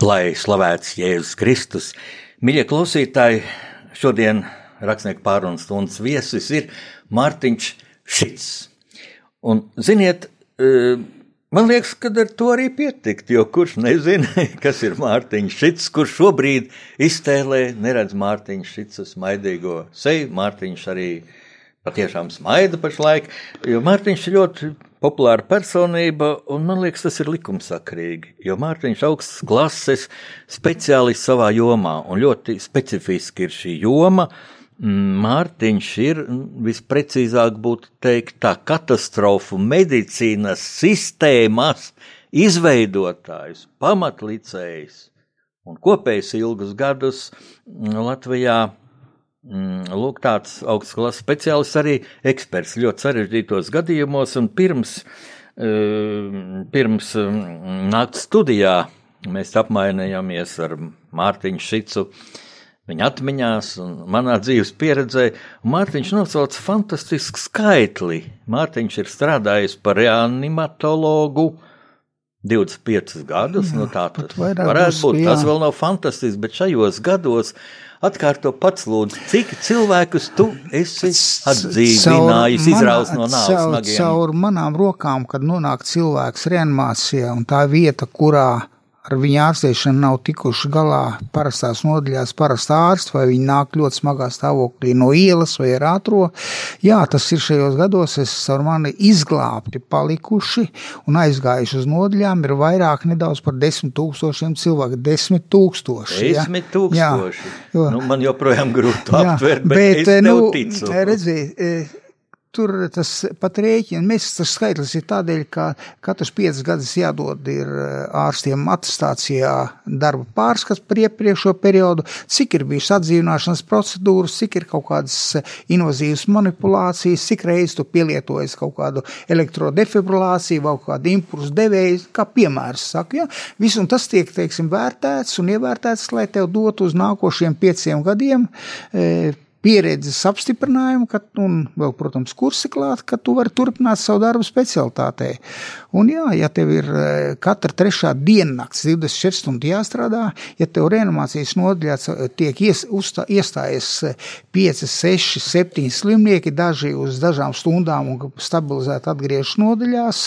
Lai slavēts Jēzus Kristus, mīļie klausītāji, šodien rakstnieku pārunas stundas viesis ir Mārtiņš Šits. Un, ziniet, e, man liekas, ka ar to arī pietikt, jo kurš nezina, kas ir Mārtiņš Šits, kurš šobrīd iztēlē neredz Mārtiņš Šits smaidīgo seju, Mārtiņš arī patiešām smaida pašlaik, jo Mārtiņš ir ļoti populāra personība, un man liekas, tas ir likumsakrīgi. Jo Mārtiņš augsts klases speciālists savā jomā, un ļoti specifiski ir šī joma. Mārtiņš ir visprecīzāk būtu teikt tā katastrofu medicīnas sistēmas izveidotājs, pamatlicējs un kopējs ilgus gadus Latvijā lūk, tāds augsts klases speciālists, arī eksperts ļoti sarežģītos gadījumos, un pirms, eh, pirms mm, nākt studijā mēs apmainījāmies ar Mārtiņu Šicu viņa atmiņās un manā dzīves pieredzē. Mārtiņš nosauca fantastisku skaitli. Mārtiņš ir strādājis par reanimatologu. 25 gadus, Jā, nu tā tas varētu būt. Jā. Tas vēl nav fantastisks, bet šajos gados Atkārto pats, lūdzu, cik cilvēkus tu esi atdzīvinājis, izraus no nāves caur, nagiem? Caur manām rokām, kad nonāk cilvēks reanimācijā un tā vieta, kurā ar viņu ārstēšanu nav tikuši galā parastās nodaļās, parastā ārsta, vai viņi nāk ļoti smagā stāvoklī no ielas vai ar ātro. Jā, tas ir šajos gados, es ar mani izglābti palikuši un aizgājuši uz nodaļām, ir vairāk nedaudz par desmit tūkstošiem cilvēku. Desmit tūkstoši. Desmit tūkstoši. Jā, jo, nu, man joprojām grūti aptvert, bet, bet es nu, ticu. Redzī, Tur tas pat rēķina. Mēs tas skaitlis ir tādēļ, ka katrs piecas gadus jādod ir eh, ārstiem attestācijā darba pārskats par iepriekšo periodu, cik ir bijušas atdzīvināšanas procedūras, cik ir kaut kādas eh, invazīvas manipulācijas, cik reizes tu pielietojies kaut kādu elektrodefibrilāciju vai kādu impulsu devēju, kā piemērs saka. Ja? Viss un tas tiek, teiksim, vērtēts un ievērtēts, lai tev dotu uz nākošiem pieciem gadiem. E, pieredzes apstiprinājumu, ka, un vēl, protams, kursi klāt, ka tu vari turpināt savu darbu specialitātē. Un jā, ja tev ir e, katra trešā diennakts, 24 stundu jāstrādā, ja tev reanimācijas nodaļā tiek ies, uzstā, iestājies 5, 6, 7 slimnieki, daži uz dažām stundām un stabilizēti atgriežas nodaļās,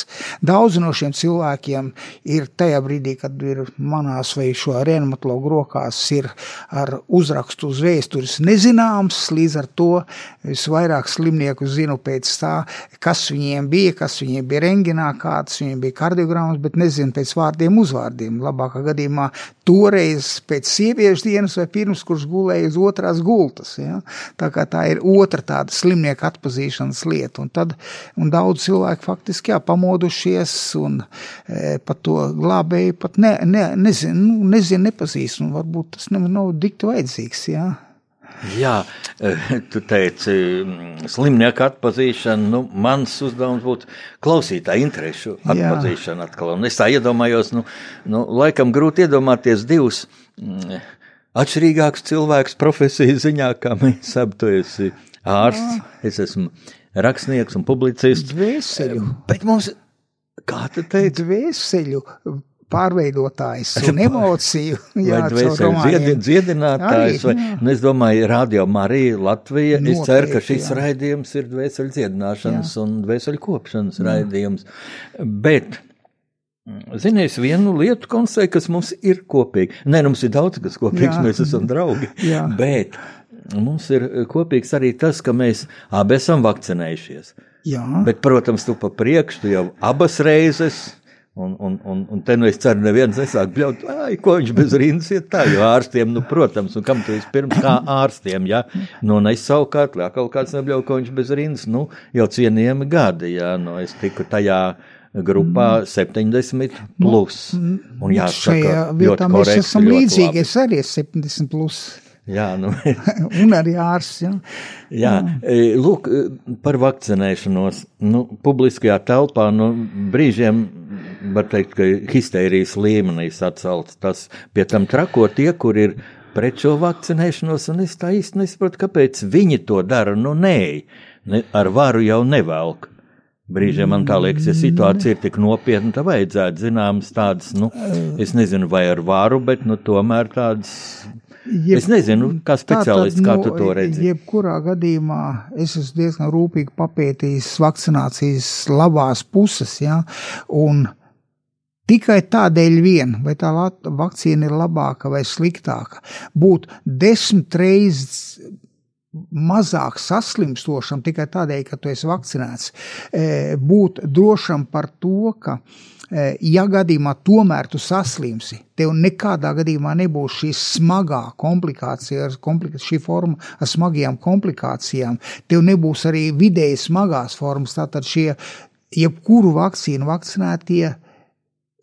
daudz no šiem cilvēkiem ir tajā brīdī, kad ir manās vai šo reanimatologu rokās ir ar uzrakstu uz vēstures nezināms, puses. Līdz ar to visvairāk slimnieku zinu pēc tā, kas viņiem bija, kas viņiem bija renģinā, kādas viņiem bija kardiogrammas, bet nezinu pēc vārdiem, uzvārdiem. Labākā gadījumā toreiz pēc sieviešu dienas vai pirms, kurš gulēja uz otrās gultas. Ja? Tā kā tā ir otra tāda slimnieka atpazīšanas lieta. Un tad un daudz cilvēku faktiski jā, pamodušies un e, pat to glābēju pat ne, ne, nezinu, nu, nezinu, nepazīst. Un varbūt tas nav dikti vajadzīgs. Ja? Jā, eh, tu teici, mm, slimnieku atpazīšana. Nu, mans uzdevums būtu klausītāju interesu atpazīšana atkal. Un es tā iedomājos, nu, nu, laikam grūti iedomāties divus mm, atšķirīgākus cilvēkus profesijas ziņā, kā mēs abi. Tu esi ārsts, es esmu rakstnieks un publicists. Dvēseļu. Bet mums, kā tu teici? Dvēseļu pārveidotājs un emociju. Jā, dziedi, dziedinātājs. Arī, vai, nu, es domāju, Radio Marija Latvija. Noteikti, es ceru, ka šis jā. raidījums ir dvēseli dziedināšanas jā. un dvēseli kopšanas jā. raidījums. Bet. Zinies, vienu lietu konstatēju, kas mums ir kopīga. Nē, nu, mums ir daudz kas kopīgs, jā. mēs esam draugi. Jā. Bet mums ir kopīgs arī tas, ka mēs abi esam vakcinējušies. Jā. Bet, protams, tu pa priekšu, jau abas reizes Un, un, un, un te nu es ceru, neviens nesāk bļaut, ai, ko viņš bez rindas iet tā, jo ārstiem, nu, protams, un kam tu vispirms kā ārstiem, jā, nu, un es savukārt, jā, kaut kāds nebļaut, ko viņš bez rindas, nu, jau cienījami gadi, jā, nu, es tiku tajā grupā 70 plus, un jāsaka, Šajā vietā mēs esam līdzīgi, labi. es arī esmu 70 plus, Jā, nu, un arī ārsts, jā. Jā, e, lūk, e, par vakcinēšanos. Nu, publiskajā telpā nu, brīžiem var teikt, ka histērijas līmenī sacelts tas pie tam trako tie, kur ir pret šo vakcinēšanos, un es tā īsti nesaprotu, kāpēc viņi to dara. Nu, nē, ne, ar varu jau nevelk. Brīžiem man tā liekas, ja situācija ir tik nopietna, tad vajadzētu zināmas tādas, nu, es nezinu, vai ar varu, bet, nu, tomēr tādas Jeb- Es nezinu, kā speciālists, Tātad, kā nu, tu to redzi. Jebkurā gadījumā es esmu diezgan rūpīgi papētījis vakcinācijas labās puses, ja, un tikai tādēļ vien, vai tā vakcīna ir labāka vai sliktāka, būt desmit reizes mazāk saslimstošam tikai tādēļ, ka tu esi vakcinēts, e, būt drošam par to, ka, e, ja gadījumā tomēr tu saslimsi, tev nekādā gadījumā nebūs šī smagā komplikācija, komplika, šī forma ar smagajām komplikācijām, tev nebūs arī vidēji smagās formas, tātad šie jebkuru vakcīnu vakcinētie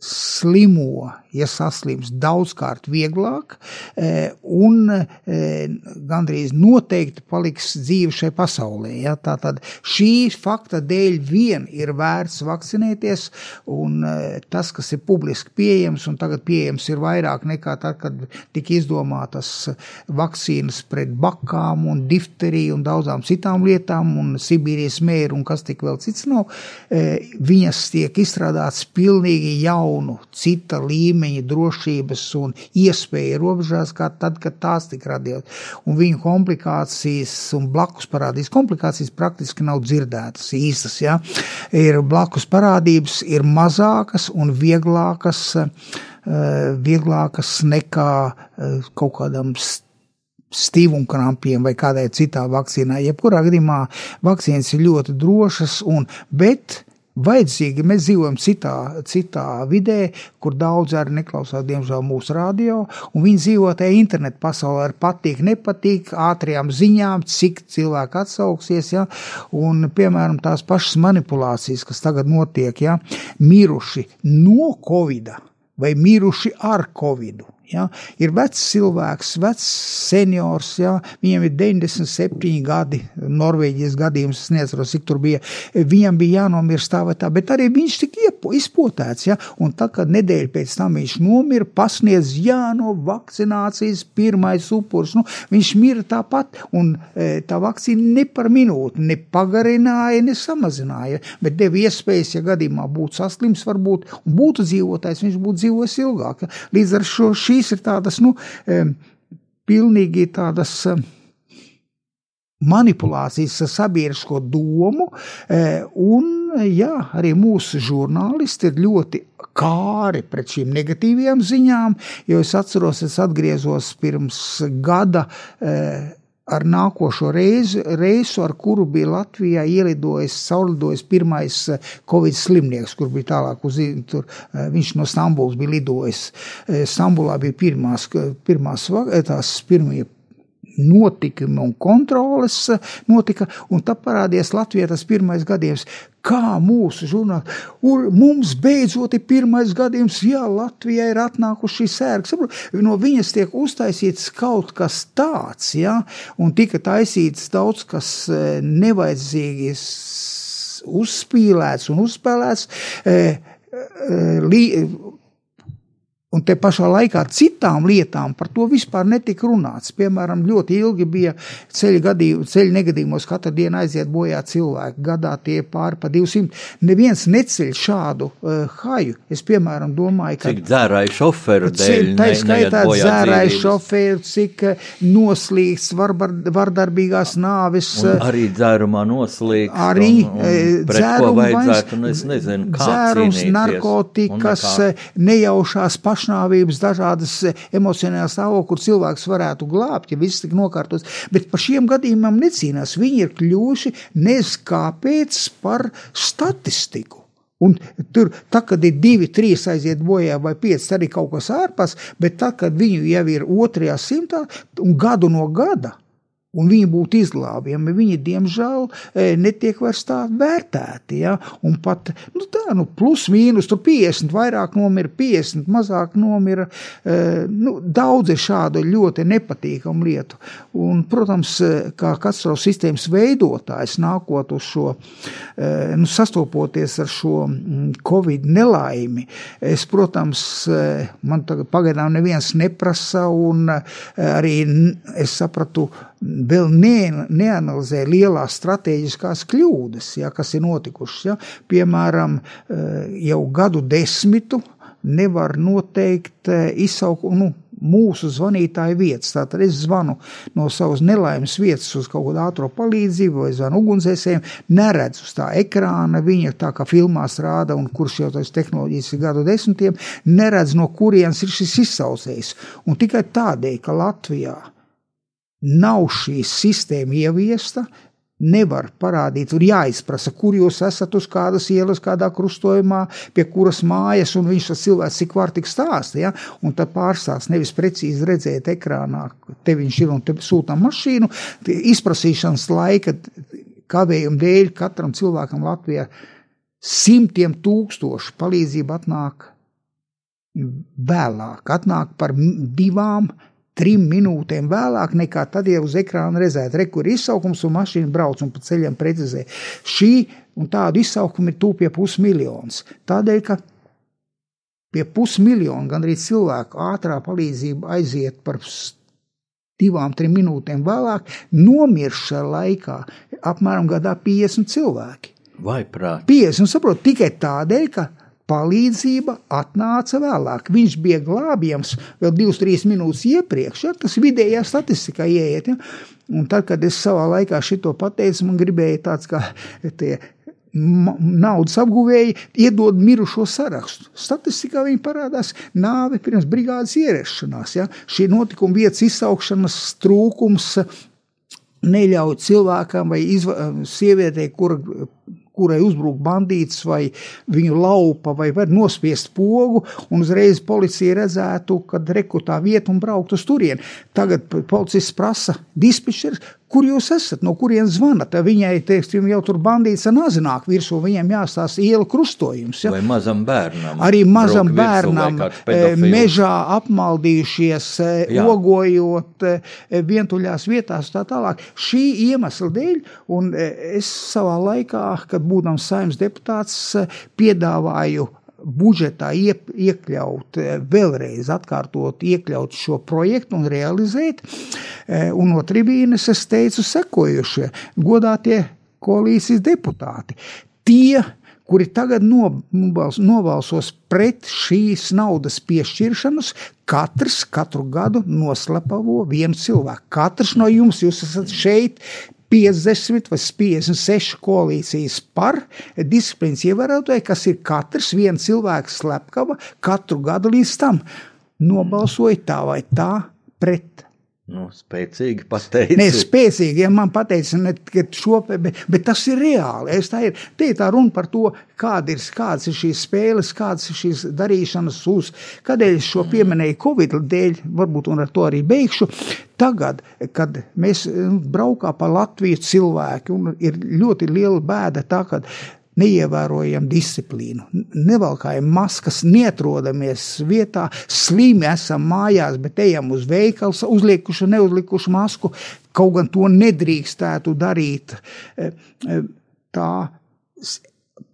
slimo, ja saslims daudzkārt vieglāk, eh, un eh, gandrīz noteikti paliks dzīve šai pasaulē. Ja? Tātad šī fakta dēļ vien ir vērts vakcinēties, un eh, tas, kas ir publiski pieejams, un tagad pieejams ir vairāk nekā tad, kad tika izdomātas vakcīnas pret bakām un difteriju un daudzām citām lietām, un Sibīrijas mēru un kas tik vēl cits nav, viņas tiek izstrādātas pilnīgi jaunu, cita līmeņa drošības un iespēja robežās, kā tad, kad tās tika radītas. Un viņu komplikācijas un blakus parādības komplikācijas praktiski nav dzirdētas īstas. Ja? Ir blakus parādības, ir mazākas un vieglākas, eh, vieglākas nekā eh, kaut kādam st- stīvumkrampiem vai kādai citai vakcīnai. Jebkurā gadījumā vakcīnas ir ļoti drošas, un, bet vajadzīgi mēs dzīvojam citā, citā vidē, kur daudz arī neklausās, diemžēl, mūsu radio, viņi dzīvo tajā internetu pasaulē. Ar patīk, nepatīk, ātrajām ziņām, cik cilvēki atsauksies, ja, un, piemēram, tās pašas manipulācijas, kas tagad notiek, ja, miruši no Covid vai miruši ar Covid. Ja? Ir vecs cilvēks, vecs seniors, ja? viņam ir 97 gadi, Norvēģijas gadījums, es nezinu, cik tur bija. Viņam bija jānomirst tā vai tā, bet arī viņš tika izpotēts. Ja? Un tā kā nedēļa pēc tam viņš nomira, pasniedz jāno vakcinācijas pirmais upuris. Nu, viņš mira tāpat, un e, tā vakcīna ne par minūti ne pagarināja, ne samazināja, bet deva iespējas, ja gadījumā būtu saslims, varbūt, un būtu dzīvotājs, viņš būtu dzīvojis ilgāk. Līdz ar šo šīs ir tādas, nu, pilnīgi tādas. Manipulācijas ar sabiedrisko domu, e, un jā, arī mūsu žurnālisti ir ļoti kāri pret šīm negatīvajām ziņām, jo es atceros, es atgriezos pirms gada e, ar nākošo reizi, reisu, ar kuru bija Latvijā ielidojis, caurlidojis pirmais e, Covid slimnieks, kur bija tālāk uz, tur, e, viņš no Stambulas bija lidojis. E, Stambulā bija pirmās, pirmās tās pirmie notikumi un kontroles notika, un tā parādījās Latvijā tas pirmais gadījums. Kā mūsu žurnāli, un mums beidzot ir pirmais gadījums, jā, Latvijā ir atnākuši šī sērga. No viņas tiek uztaisīts kaut kas tāds, jā, un tika taisīts daudz kas eh, nevajadzīgi uzspīlēts un uzspēlēts. eh, li- Un te pašā laikā citām lietām par to vispār netika runāts. Piemēram, ļoti ilgi bija ceļu, gadījumu, ceļu negadījumos, katru dienu aiziet bojā cilvēki. Gadā tie pāri pa 200. Neviens neceļ šādu uh, haju. Es, piemēram, domāju, ka. Cik dzērāju šoferu dēļ tā ne- skaitā dzērāju šoferu, cik eh, noslīgts varbar, vardarbīgās nāvis. Un eh, arī dzērumā noslīgs. Arī un, un dzēruma vajadzētu, un vairs- es nezinu, kā dzērums, narkotikas, Un nekā. Pašnāvības, dažādas eh, emocionālas stāvokļi, kur cilvēks varētu glābt, ja viss tik nokārtos. Bet par šiem gadījumiem necīnās. Viņi ir kļuvuši nezkāpēc par statistiku. Un tur, tā, kad ir divi, trīs aiziet bojā, vai pieci, ir kaut kas ārpus, bet tad, kad viņu jau ir otrajā simtā un gadu no gada, un viņi būtu izglābjami. Viņi, diemžēl, e, netiek vairs tā vērtēti. Ja? Un pat nu, tā, nu, plus mīnus, tur 50, vairāk nomira, 50, mazāk nomira. E, nu, daudz ir šādu ļoti nepatīkamu lietu. Un, protams, e, kā katastrofas sistēmas veidotājs nākot uz šo, nu, sastopoties ar šo mm, covid nelaimi, es, protams, man tagad pagaidām neviens neprasa, un arī es sapratu, vēl ne, neanalizē lielās strateģiskās kļūdas, ja, kas ir notikušas. Ja. Piemēram, eh, jau gadu desmitu nevar noteikt eh, izsaukumu. Nu, mūsu zvanītāja vietas. Tātad es zvanu no savas nelaimes vietas uz kaut kādu ātrā palīdzību, vai zvanu ugunsdzēsējiem, neredzu uz tā ekrāna viņa, tā kā filmās rāda, un kurš jau tas tehnoloģijas ir gadu desmitiem, neredz no kurienes ir šis izsaucējs. Un tikai tādēļ, ka Latvijā nav šī sistēma ieviesta, nevar parādīt, tur jāizprasa, kur jūs esat uz kādas ielas, kādā krustojumā, pie kuras mājas, un viņš tas cilvēks cik var tik stāsta, ja? un tad pārstāst nevis precīzi redzēt ekrānā, te viņš ir un te sūtam mašīnu, izprasīšanas laika kavējumu dēļ katram cilvēkam Latvijā simtiem tūkstošu palīdzību atnāk vēlāk, atnāk par divām, trim minūtēm vēlāk nekā tad, ja uz ekrāna redzētu, re, kur ir izsaukums un mašīna brauc un pa ceļam precizē. Šī un tādu izsaukumu ir tūp pie pusmiljons. Tādēļ, ka pie pusmiljona gandrīz cilvēku ātrā palīdzība aiziet par divām, trim minūtēm vēlāk, nomiršā laikā apmēram gadā 50 cilvēki. Vai prāt? 50, saprot, tikai tādēļ, ka palīdzība atnāca vēlāk. Viņš bija glābjams vēl 2-3 minūtes iepriekš. Ja? Tas vidējā statistikā ieiet. Ja? Un tad, kad es savā laikā šito pateicu, man gribēja tāds kā tie naudas apguvēji iedod mirušo sarakstu. Statistikā viņi parādās nāve pirms brigādes ierašanās. Ja? Šī notikuma vietas izsaukšanas trūkums neļauj cilvēkam vai sievietei, kura kurai uzbruk bandīts vai viņu laupa vai var nospiest pogu, un uzreiz policija redzētu, kad rekrutā vieta un braukt uz turieni. Tagad policists prasa dispečers, kur jūs esat, no kurienes zvanat. Viņai, teiksim, jau tur bandīts ar nazināk virsū, viņiem jāstāsta iela krustojums. Ja? Vai mazam bērnam. Arī mazam bērnam eh, mežā apmaldījušies, eh, Jā. ogojot eh, vientuļās vietās tā tālāk. Šī iemesla dēļ, un es savā laikā, kad būdams saimnes deputāts, piedāvāju budžetā iep, iekļaut, eh, vēlreiz atkārtot, iekļaut šo projektu un realizēt. Eh, un no tribīnes es teicu sekojušie godātie koalīcijas deputāti. Tie, kuri tagad nobals, nobalsos pret šīs naudas piešķiršanas, katrs katru gadu noslapavo vienu cilvēku. Katrs no jums, jūs esat šeit 50 vai 56 koalīcijas par disciplīnas ievērotāju, kas ir katrs viens cilvēks slepkava katru gadu līdz tam nobalsoja tā vai tā pret. Nu, spēcīgi pateicis. Nē, spēcīgi, ja man pateica, ne tikai šo, bet, bet tas ir reāli. Es tā ir, te ir tā runa par to, kāda ir, kādas ir šīs spēles, kādas ir šīs darīšanas uz, kādēļ es šo pieminēju Covid dēļ, varbūt un ar to arī beigšu. Tagad, kad mēs nu, braukā pa Latviju cilvēki, un ir ļoti liela bēda tā, ka neievērojam disciplīnu, nevalkājam maskas, neatrodamies vietā, slimi esam mājās, bet ejam uz veikalu, uzliekuši, neuzlikuši masku, kaut gan to nedrīkstētu darīt. E, e, tā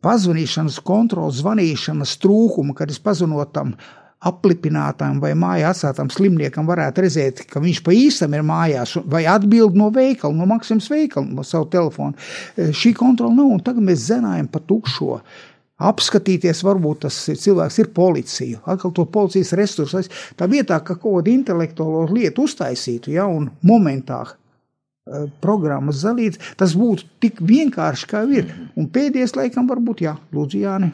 pazvanīšanas kontrols, zvanīšanas trūkuma, kad es pazvanot tam aplipinātam vai mājā atstātam slimniekam varētu redzēt, ka viņš pa īstam ir mājās, vai atbild no veikala, no Maksimas veikala, no savu telefonu. E, šī kontrola nav, un tagad mēs zinājam pa tukšo. Apskatīties, varbūt tas cilvēks ir policija, atkal to policijas resursus. Tā vietā, ka kaut kādu intelektuālo lietu uztaisītu, ja, un momentā Eh, programmas dalīts, tas būtu tik vienkārši, kā ir. Un pēdējais, laikam, varbūt, jā, Lūdzu, Jāni.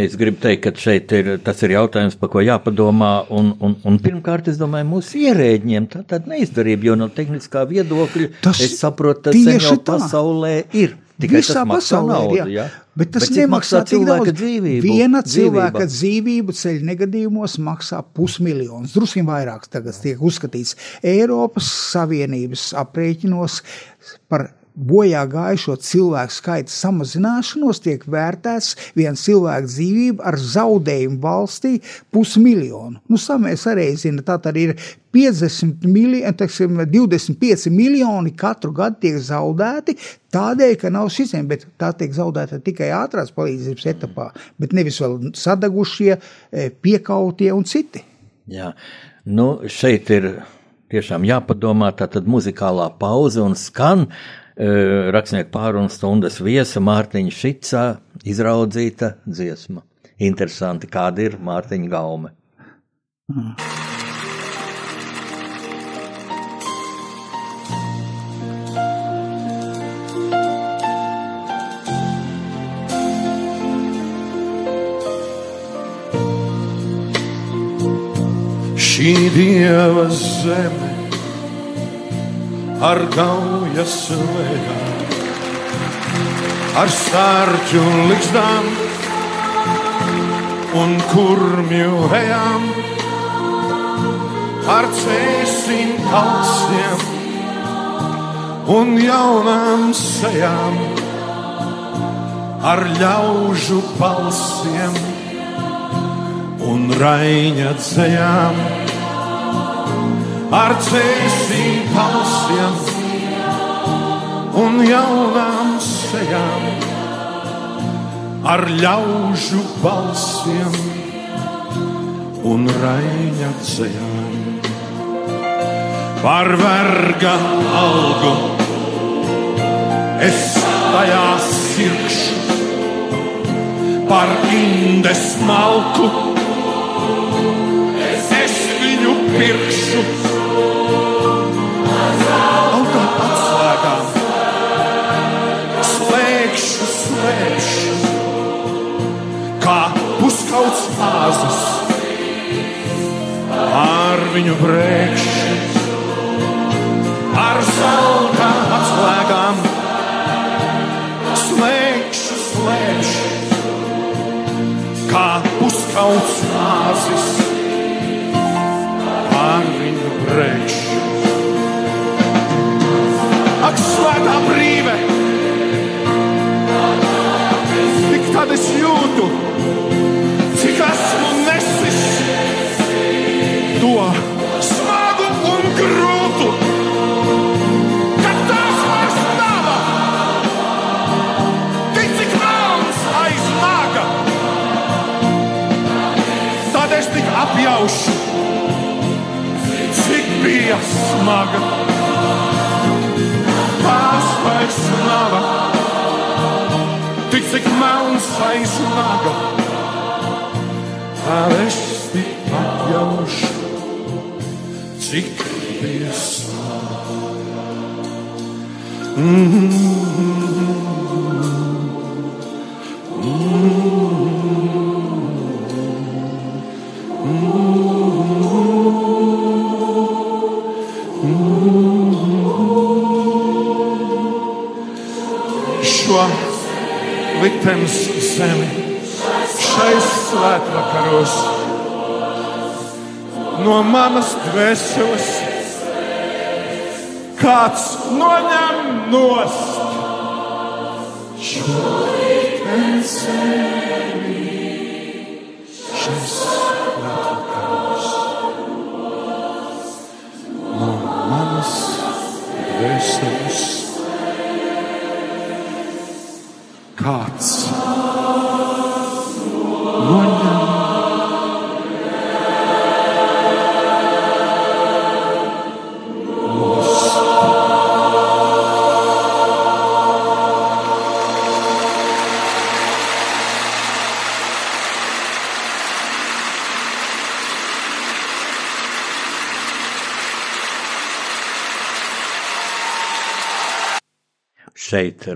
Es gribu teikt, ka šeit ir, tas ir jautājums, par ko jāpadomā, un, un, un pirmkārt, es domāju, mūsu ierēģiem tā tad neizdarība, jo no tehniskā viedokļa tas es saprotu, tas jau tā. pasaulē ir. Tikai Visā pasaulē naudu, ir. Jā. Bet tas Bet nemaksā cilvēka dzīvību? Viena Dzīvība. cilvēka dzīvību ceļu negadījumos maksā pusmiljons. Drusku vairāk tagad tiek uzskatīts Eiropas Savienības aprēķinos par bojā gājušo cilvēku skaita samazināšanos tiek vērtēts viena cilvēka dzīvība ar zaudējumu valstī pusmiljonu. Nu, samēs arī zina, tā tad ir 50 miljoni, teiksim, 25 miljoni katru gadu tiek zaudēti tādēļ, ka nav šisiem, bet tā tiek zaudēta tikai ātrās palīdzības etapā, bet nevis vēl sadagušie, eh, piekautie un citi. Jā, nu šeit ir tiešām jāpadomā, tā tad muzikālā pauze un skan rakstnieku pārunas stundas viesa Mārtiņa Šicā izraudzīta dziesma. Interesanti, kāda ir Mārtiņa gaume. Šī dieva zeme ar gaujas lēkām, ar stārķu likstām un kurmju ejām, ar cēsim kalsiem un jaunām sejām, ar ļaužu balsiem un raiņa dzējām, ar cēsīm palsiem un jaunām sejām, ar ļaužu balsiem un raiņa dzējām. Par verga algu es tajā sirkšu, par indes malku es viņu pirkšu. Puskauts āzas, ar viņu brēkšu, ar zeltām atslēgām, slēgšu, slēgšu, kā puskauts āzas pār viņu brēkšu. Ak, svētā brīve! Tik tad es jūtu, bija smaga. Vairs nav, tik cik melns. Tā es tik apjaušu, cik bija smaga. Šo liktenes zemi. Šais svētvakaros no manas dvēseles kāds noņem nost. Šo liktenes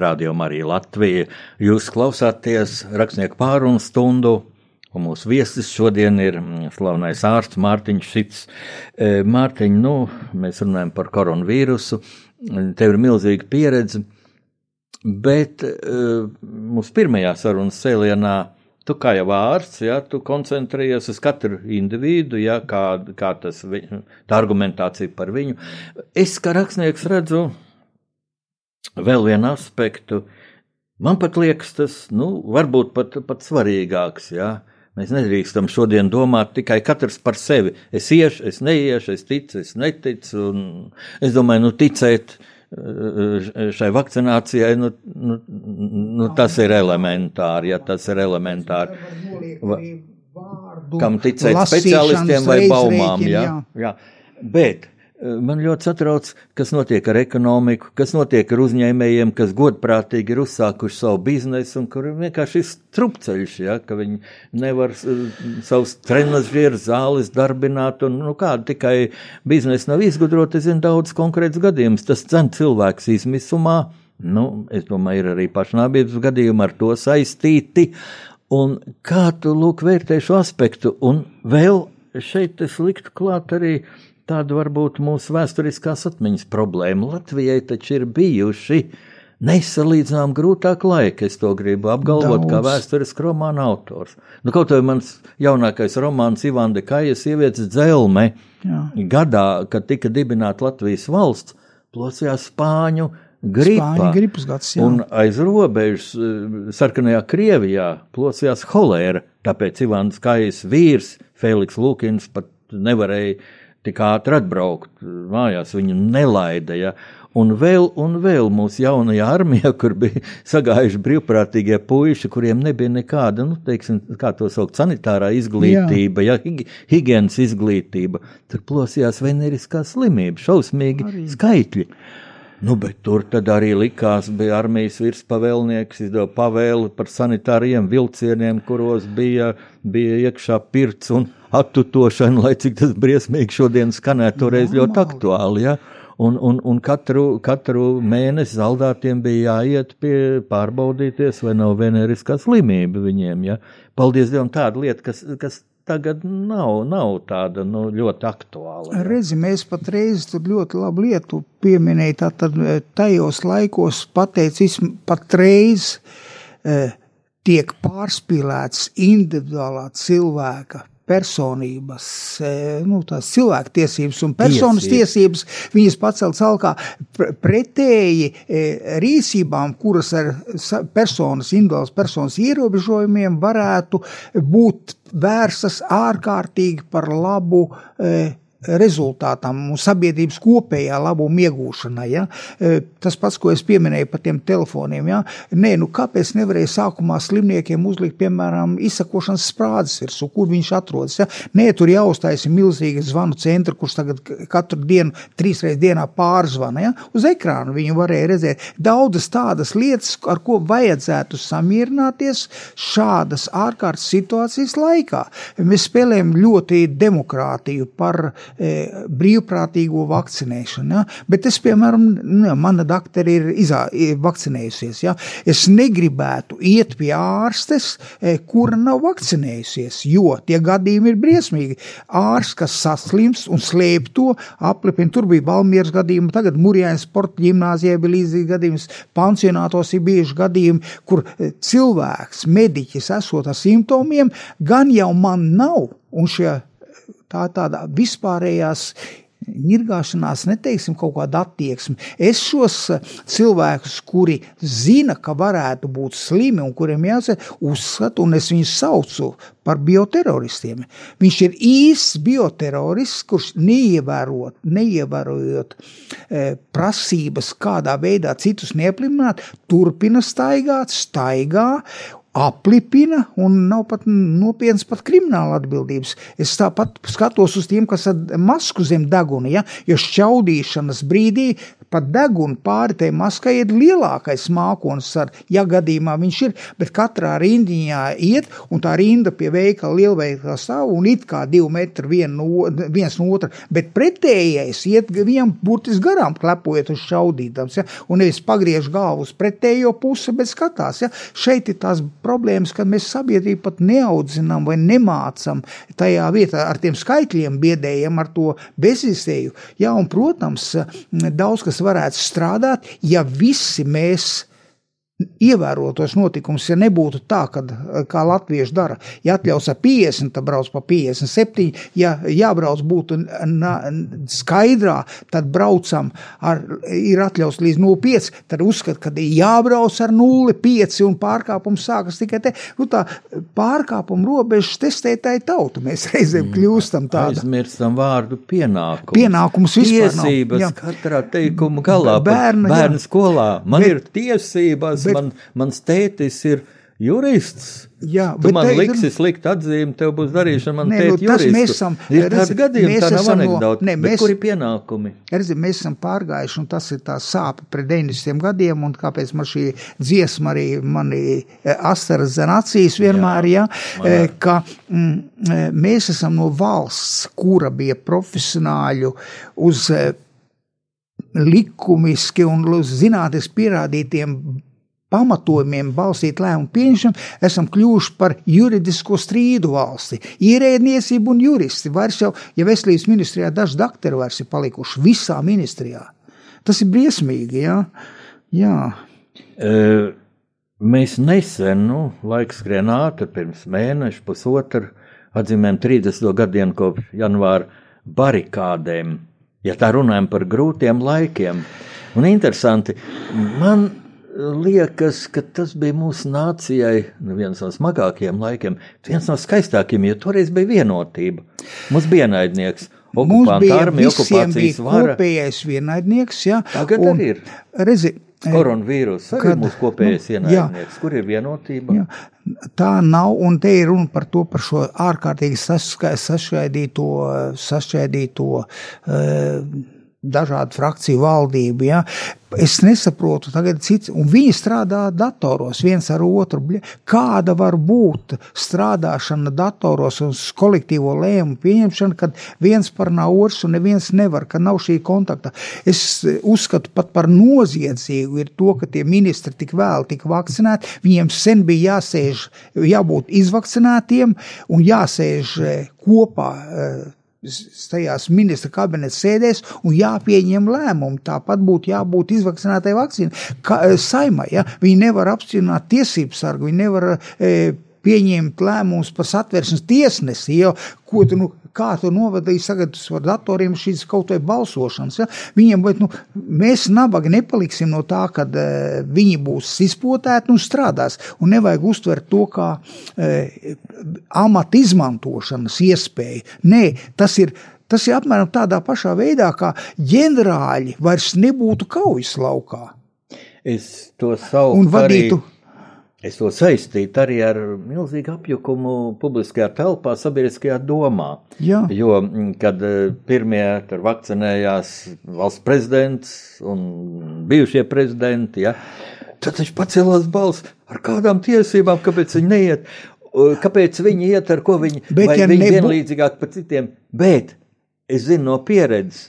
Radio Marija Latvija, jūs klausāties rakstnieku pārunu stundu. Un mūsu viesis šodien ir mm, slavenais ārsts Mārtiņš Šits. E, Mārtiņ, nu, mēs runājam par koronavīrusu. Tev ir milzīga pieredze. Bet uh, mūsu pirmajā sarunas cēlienā tu kā jau ārsts, ja, tu koncentrējies uz katru individu, ja, kā, kā tas, vi- tā argumentācija par viņu. Es kā rakstnieks redzu vēl vienu aspektu. Man pat liekas, tas nu, varbūt pat, pat svarīgāks. Ja. Mēs nedrīkstam šodien domāt tikai katrs par sevi. Es iešu, es neiešu, es ticu, es neticu. Es domāju, nu, ticēt eh, šai vakcinācijai, nu, nu, nu, tas ir elementāri. Ja, tas ir elementāri. Va- Kam ticēt speciālistiem vai baumām? Ja? Jā. Bet man ļoti satrauc, kas notiek ar ekonomiku, kas notiek ar uzņēmējiem, kas godprātīgi ir uzsākuši savu biznesu un vienkārši ir strupceļš, ja, ka viņi nevar savus trenižieru zāles darbināt un nu, kādu tikai biznesu nav izgudrot. Es zinu daudz konkrēts gadījums. Tas cen cilvēks izmisumā. Nu, es domāju, ir arī pašnāvības gadījumi ar to saistīti. Un kā tu lūk vērtē šo aspektu? Un vēl šeit es liktu klāt arī tādu varbūt mūsu vēsturiskās atmiņas problēmu. Latvijai taču ir bijuši nesalīdzinām grūtāk laiki. Es to gribu apgalvot, Daudz. kā vēsturiskā romāna autors. Nu, kaut arī mans jaunākais romāns Ivanda Kajas sievietes dzelme Jā. gadā, kad tika dibināta Latvijas valsts, plosījās Spāņu gripa. Gads. Un aiz robežas, eh, sarkanajā Krievijā, plosījās holēra. Tāpēc Ivans Kājas vīrs, Feliks Lukins, pat nevarēja tik ātri atbraukt mājās. Viņu nelaida. Ja? Un vēl, un vēl mūsu jaunajā armijā, kur bija sagājuši brīvprātīgie puiši, kuriem nebija nekāda, nu, teiksim, kā to sauc, sanitārā izglītība, ja, higi- higienas izglītība, tur plosījās veneriskā slimība, šausmīgi Arī. skaitļi. Nu, bet tur arī likās, bija armijas virspavēlnieks, izdeva pavēli par sanitāriem vilcieniem, kuros bija, bija iekšā pirts un attutošana, lai cik tas briesmīgi šodien skanētu, toreiz ļoti aktuāli. Ja? Un, un, un katru, katru mēnesi zaldātiem bija jāiet pie pārbaudīties, vai nav veneriskā slimība viņiem. Ja? Paldies Dievam, tāda lieta, kas, kas tagad nav, nav tāda nu, ļoti aktuāla. Redzi, mēs patreiz ļoti labu lietu pieminēja. Tātad eh, tajos laikos pateicis, patreiz eh, tiek pārspīlēts individuālā cilvēka personības, eh, nu, tās cilvēku tiesības un personas Tiesības. tiesības, viņas pacelts alkā pre- pretēji eh, rīcībām, kuras ar personas, individuālas personas ierobežojumiem varētu būt vērstas ārkārtīgi par labu eh, rezultātam un sabiedrības kopējā labuma iegūšanai. Ja? E, Tas pats, ko es pieminēju par tiem telefoniem. Ja? Nē, nu kāpēc nevarēja sākumā slimniekiem uzlikt, piemēram, izsakošanas sprādzes virsū, kur viņš atrodas? Ja? Nē, tur jāuztaisa milzīgi zvanu centri, kurš tagad katru dienu, trīs reizes dienā pārzvana. Ja? Uz ekrāna viņu varēja redzēt daudzas tādas lietas, ar ko vajadzētu samierināties šādas ārkārtas situācijas laikā. Mēs spēlējam ļoti demokrātiju par brīvprātīgo vakcinēšanu. Ja? Bet es, piemēram, nu, mana doktora ir, izā, ir vakcinējusies. Ja? Es negribētu iet pie ārstes, e, kura nav vakcinējusies, jo tie gadījumi ir briesmīgi. Ārsts, kas saslims un slēp to, aplipina. Tur bija Valmieras gadījumi, tagad Mūrjāņas sporta ģimnāzijā bija līdzīgs gadījums, pansionātos ir bijuši gadījumi, kur e, cilvēks, mediķis, esot ar simptomiem, gan jau man nav, un šie tā tāda vispārējās ņirgāšanās, neteiksim, kaut kāda attieksme. Es šos eh, cilvēkus, kuri zina, ka varētu būt slimi un kuriem jāsaka, uzskatu, un es viņus saucu par bioteroristiem. Viņš ir īsts bioterorists, kurš neievērot, neievērojot e, prasības, kādā veidā citus neaplimināt, turpina staigāt, staigā aplipina un nav pat nopietnas pat krimināla atbildības. Es tāpat skatos uz tiem, kas ar masku zem deguna, ja, jo šķaudīšanas brīdī pat deguna pāri tai maskai ir lielākais mākonis, ar, ja gadījumā viņš ir, bet katrā rindiņā iet, un tā rinda pie veikala lielveikala stāv, un it kā divi metri vien no, viens no otra, bet pretējais iet viņam burtiski garām, klepojot uz šaudītams, ja, un nevis pagriež galvu uz pretējo pusi, bet skatās, ja, šeit ir tās problēmas, ka mēs sabiedrību pat neaudzinām vai nemācam tajā vietā ar tiem skaitļiem biedējam, ar to bezizēju. Jā, un, protams, daudz kas varētu strādāt, ja visi mēs ievērotos notikumus, ja nebūtu tā, kad, kā latvieši dara. Ja atļaus ar 50, tad brauc pa 57, ja jābrauc būtu skaidrā, tad braucam ar, ir atļaus līdz 0,5, tad uzskat, ka jābrauc ar 0,5 un pārkāpums sākas tikai te. Nu, tā pārkāpuma robežas testētāji tauta, mēs reizēm kļūstam tāda. Aizmirstam vārdu pienākums. Pienākums vispār nav. Tiesības Jā. katrā teikuma galā. Bērna, jā. bērnu skolā. Man Bet- ir tiesības, bet- man, mans tētis ir jurists. Jā, Tu bet man te- liksi slikt atzīmi, tev būs darīšana, man tēt nu, tas juristu. mēs esam- ir redzi, gadījumi, tā nav anekdota. ne, Bet mēs- kur ir pienākumi? Redzi, mēs esam pārgājuši, un tas ir tā sāpe pret 90 gadiem, un kāpēc man šī dziesma arī mani eh, asaras zem acīs vienmēr, ja, eh, ka mm, eh, mēs esam no valsts, kura bija profesionāļu uz likumiski un uz zinātniski pierādītiem pamatojumiem balstīt lēmumu pieņemšanu, esam kļuvuši par juridisko strīdu valsti. Ierēdniecība un juristi. Vairs jau, ja veselības ministrijā daži doktori vairs ir palikuši visā ministrijā. Tas ir briesmīgi, jā. jā. E, Mēs nesen, nu, laiks skrien ātri, pirms mēneša, pusotra, atzīmējam 30 gadiem kopš janvāra barikādēm, ja tā runājam par grūtiem laikiem. Un interesanti, man liekas, ka tas bija mūsu nācijai nu, viens no smagākajiem laikiem, viens no skaistākajiem, jo toreiz bija vienotība. Mums bija naidnieks, Mums bija armija, okupācijas vara. kopējais vienaidnieks, jā. Tagad un, arī ir. Redzi, Koronavīrus arī Kad- ir mūsu kopējais nu, jā. ienaidnieks. Kur ir vienotība? Jā, tā nav, un te ir runa par to, par šo ārkārtīgi saska- sašķaidīto, sašķaidīto uh, dažādu frakciju valdību. Ja. Es nesaprotu, tagad cits, un viņi strādā datoros viens ar otru. Kāda var būt strādāšana datoros un kolektīvo lēmumu pieņemšana, kad viens par nav otrs un neviens nevar, ka nav šī kontakta. Es eh, uzskatu pat par noziedzīgu ir to, ka tie ministri tik vēl tika vakcinēti, viņiem sen bija jāsēž, jābūt izvakcinētiem un jāsēž eh, kopā. Tajās ministra kabineta sēdēs un jāpieņem lēmumi. Tāpat būtu jābūt izvakcinētai vakcīnai. Eh, saimai, ja? Viņi nevar apstiprināt tiesību sargu, viņi nevar e, pieņemt lēmumus par satversmes tiesnesi, jo ko tu, nu, kā tu novadīji tagad ar datoriem šīs kaut vai balsošanas. Ja? Viņiem, bet, nu, mēs nabagi nepaliksim no tā, ka e, viņi būs izpotēti un strādās. Un nevajag uztvert to kā e, amata izmantošanas iespēju. Nē, tas ir. Tas ir apmēram tādā pašā veidā, kā ģenerāļi vairs nebūtu kaujas laukā Es to savu un vadītu. Arī, es to saistītu arī ar milzīgu apjukumu publiskajā telpā, sabiedriskajā domā. Jā. Jo, mm, kad eh, pirmie tur vakcinējās valsts prezidents un bijušie prezidenti, ja, tad viņš pacēlās balss ar kādām tiesībām, kāpēc viņi neiet. O, Kāpēc viņi iet ar ko viņi Bet ja viņi nebū- vienlīdzīgāk par citiem? Bet es zinu no pieredzes,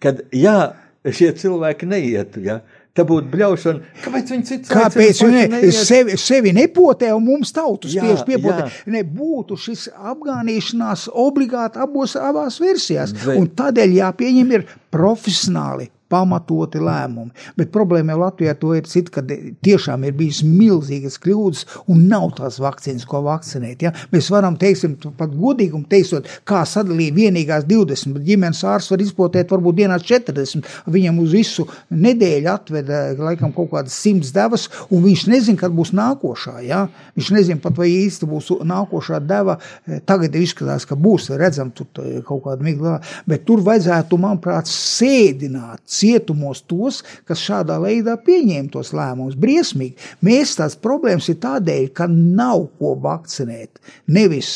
kad jā, šie cilvēki neietu, ja, tā būtu bļaušana. Kāpēc viņi cits Kāpēc viņi neiet? sevi, sevi nepotē un mums tautu spiež piepotē? jā. Nebūtu šis apgānīšanās obligāti abos, abās versijās. Bet- Un tādēļ jāpieņem ir profesionāli. Pamatoti lēmumi. Bet problēma jau Latvijā to ir cita, ka tiešām ir bijis milzīgas kļūdas un nav tās vakcīnas, ko vakcinēt. Ja? Mēs varam, teiksim, pat godīgi teikot, kā sadalīja vienīgās 20, bet ģimenes ārsts var izpotēt varbūt dienā 40. Viņam uz visu nedēļu atveda laikam kaut kādas simts devas, un viņš nezina, kad būs nākošā. Ja? Viņš nezina pat, vai īsti būs nākošā deva. Tagad izskatās, ka būs redzam tur tā kaut kāda migla, bet tur vajadzētu, manuprāt, sēdināt cietumos tos, kas šādā veidā pieņēma tos lēmumus. Briesmīgi. Mēs tās problēmas ir tādēļ, ka nav ko vakcinēt. Nevis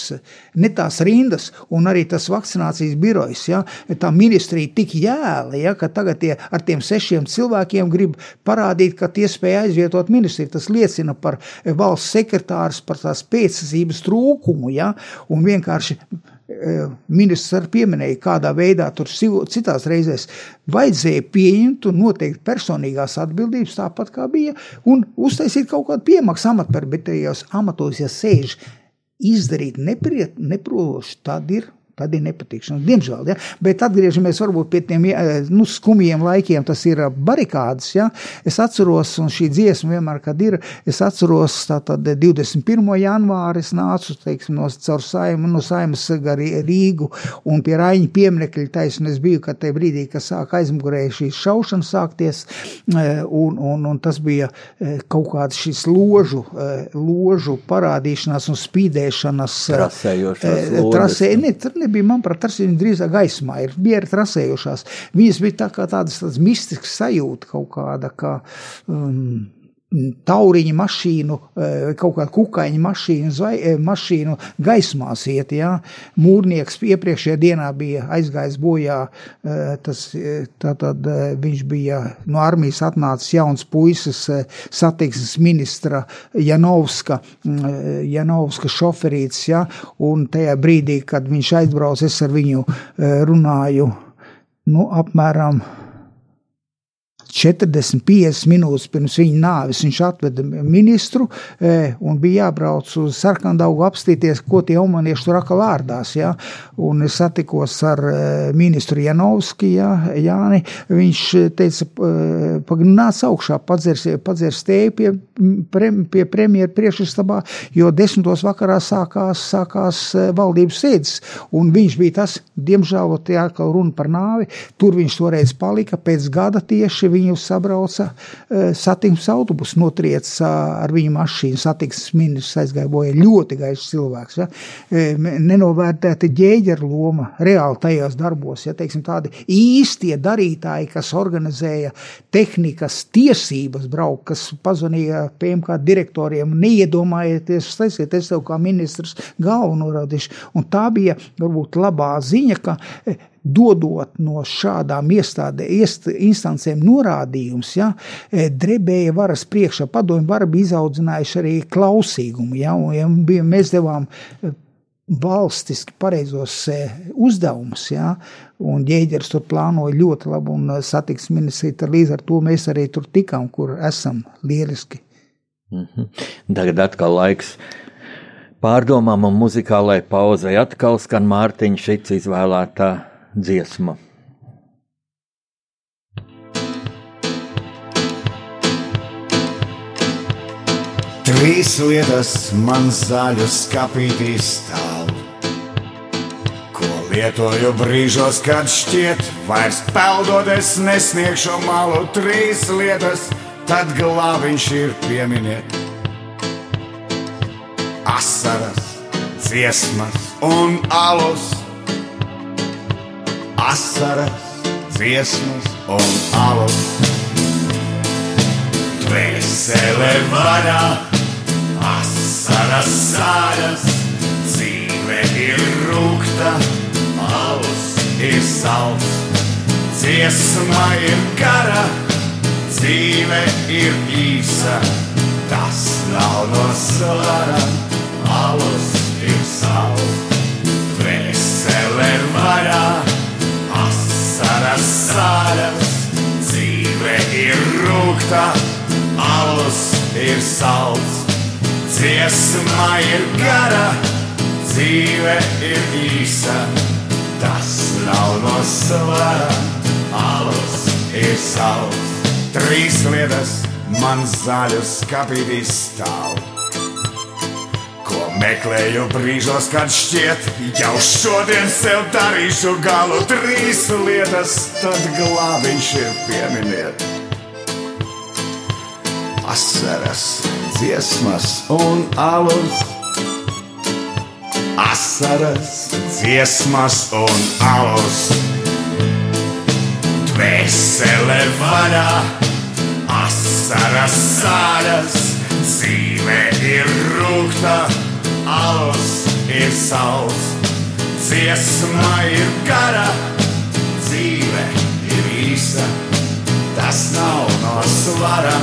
ne tās rindas un arī tas vakcinācijas birojs. Ja? Tā ministrija tik jēla, ja? ka tagad tie, ar tiem sešiem cilvēkiem grib parādīt, ka tie spēja aizvietot ministriju. Tas liecina par valsts sekretārus, par tās pēcsacības trūkumu. Ja? Un vienkārši ministrs arī pieminēja, kādā veidā tur citās reizēs vajadzēja pieņemt un noteikt personīgās atbildības, tāpat kā bija, un uztaisīt kaut kādu piemaksu amatperu, bet tajos amatos, ja sēž izdarīt neproši, tad ir Tad ir nepatikšana. Diemžēl, ja? bet atgriežamies pie tiem nu, skumjiem laikiem. Tas ir barikādas. Ja? Es atceros, un šī dziesma vienmēr, ir, es atceros, tātad 21. janvāri es nācu, teiksim, no saimu, no saimas gar Rīgu un pie Raiņa pieminekļa taisn es biju, tajā brīdī, kad sāk aizmugurēji šīs šaušanas sākties, un, un, un tas bija kaut kāds šis ložu, ložu parādīšanās un spīdēšanas. Trasē, ne, nebija, manuprāt, tas ir drīzāk gaismā, ir bija trasējušās. Viņas bija tā kā tādas, tādas mistiskas sajūta kaut kāda, ka, um, tauriņa mašīnu, eh, kaut kāda kukaiņa mašīnu, zvai, eh, mašīnu gaismās iet. Ja? Mūrnieks iepriekšējā dienā bija aizgājis bojā, eh, tas, tātad viņš bija no armijas atnācis jauns puisis, satiksmes ministra Janovska, Janovska šoferīts, ja? un tajā brīdī, kad viņš aizbrauc, es ar viņu runāju, nu, apmēram 40, 50 minūtes pirms viņa nāves viņš atveda ministru e, un bija jābrauc uz sarkandaugu apstīties, ko tie umanieši tur atkal ārdās. Ja? Un es satikos ar e, ministru Janovski, ja, Jāni, viņš teica, e, pagrināts augšā, padzers, padzers tēju pie, prem, pie premjera priekšstabā, jo desmitos vakarā sākās, sākās valdības sēdes, un viņš bija tas, diemžēl, tie atkal runa par nāvi, tur viņš toreiz palika, pēc gada tieši viņu sabrauca eh, satiksmes autobus, notrieca ar viņu mašīnu. Satiksmes ministrs aizgāja bojā ļoti gaišs cilvēks. Ja? Eh, nenovērtēta ģēģera loma reāli tajos darbos. Ja? Teiksim, tādi īstie darītāji, kas organizēja tehnikas tiesības braukt, kas pazvanīja PMK direktoriem, neiedomājieties, taisiet, es tev kā ministrs galvu norādīšu. Un tā bija varbūt labā ziņa, ka eh, dodot no šādām iestādē, iest, instancēm norādījums, ja, e, drebēja varas priekšā, padomju vara bija izaudzinājuši arī klausīgumu, ja, un ja bija, mēs devām e, valstiski pareizos e, uzdevumus, ja, un ģēģers tur plānoja ļoti labi, un satiks ministrija, līdz ar to mēs arī tur tikām, kur esam lieliski. Mm -hmm. Tagad atkal laiks pārdomām un muzikālai pauzai atkal skan Mārtiņa šits izvēlētā dziesma. Trīs lietas man zaļu skapītī stāv, ko lietoju brīžos, kad šķiet, vairs peldot es nesniegšu malu. Trīs lietas, tad glābiņš ir pieminiet. Asaras, dziesmas un alus asaras, dziesmas un alus. Dvēsele varā, asaras sāras, dzīve ir rūkta, alus ir salds. Dziesma ir gara, dzīve ir īsa, tas nav no svara, alus ir salds. Dvēsele varā, asaras sāļas, dzīve ir rūkta, alus ir salds, dziesma ir gara, dzīve ir īsa, tas nav no svara, alus ir salds. Trīs lietas man zaļu skapītīs stāv Meklēju brīžos, kad šķiet, jau šodien sev darīšu galu trīs lietas, tad glābiņš ir pieminiet. Asaras, dziesmas un alus. Asaras, dziesmas un alus. Dvēsele vaļā, asaras sāļas, dzīve ir rūkta alus ir salds, dziesma ir gara, dzīve ir īsa. Tas nav no svara,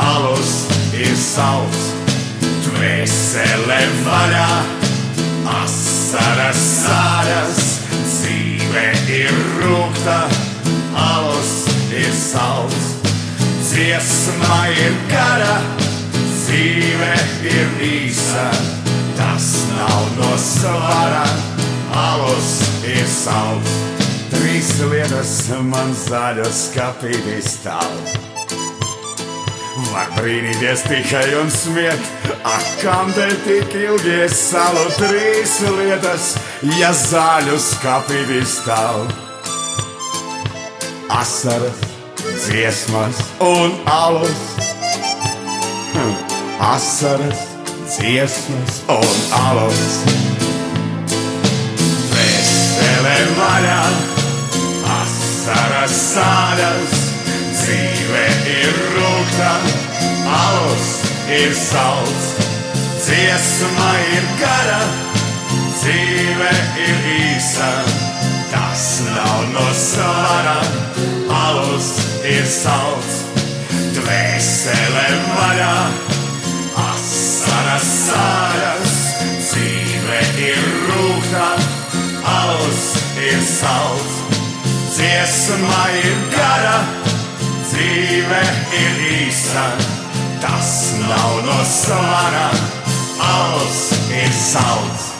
alus ir salds, dvēsele vaļā, asaras sāras, dzīve ir rūkta, alus ir salds, dziesma ir gara, dzīve ir īsa tas nav no svara, alus ir salds. Trīs lietas man zaļas skapītī stāv. Var brīnīties tikai un smiet, ak, kam te tik ilgi es salu trīs lietas, ja zaļu skapītī stāv. Asaras, dziesmas un alus. Hm. Asaras, dziesmas un alus. Vesele vaļā, asaras sāļas, dzīve ir rūkta, alus ir salds, dziesma ir gara, dzīve ir īsa. Tas nav no svara, alus ir salds, dvēsele vaļā asaras sāļas, dzīve ir rūkta, alus ir salds, dziesma ir gara, dzīve ir īsa, tas nav no svara, alus ir salds.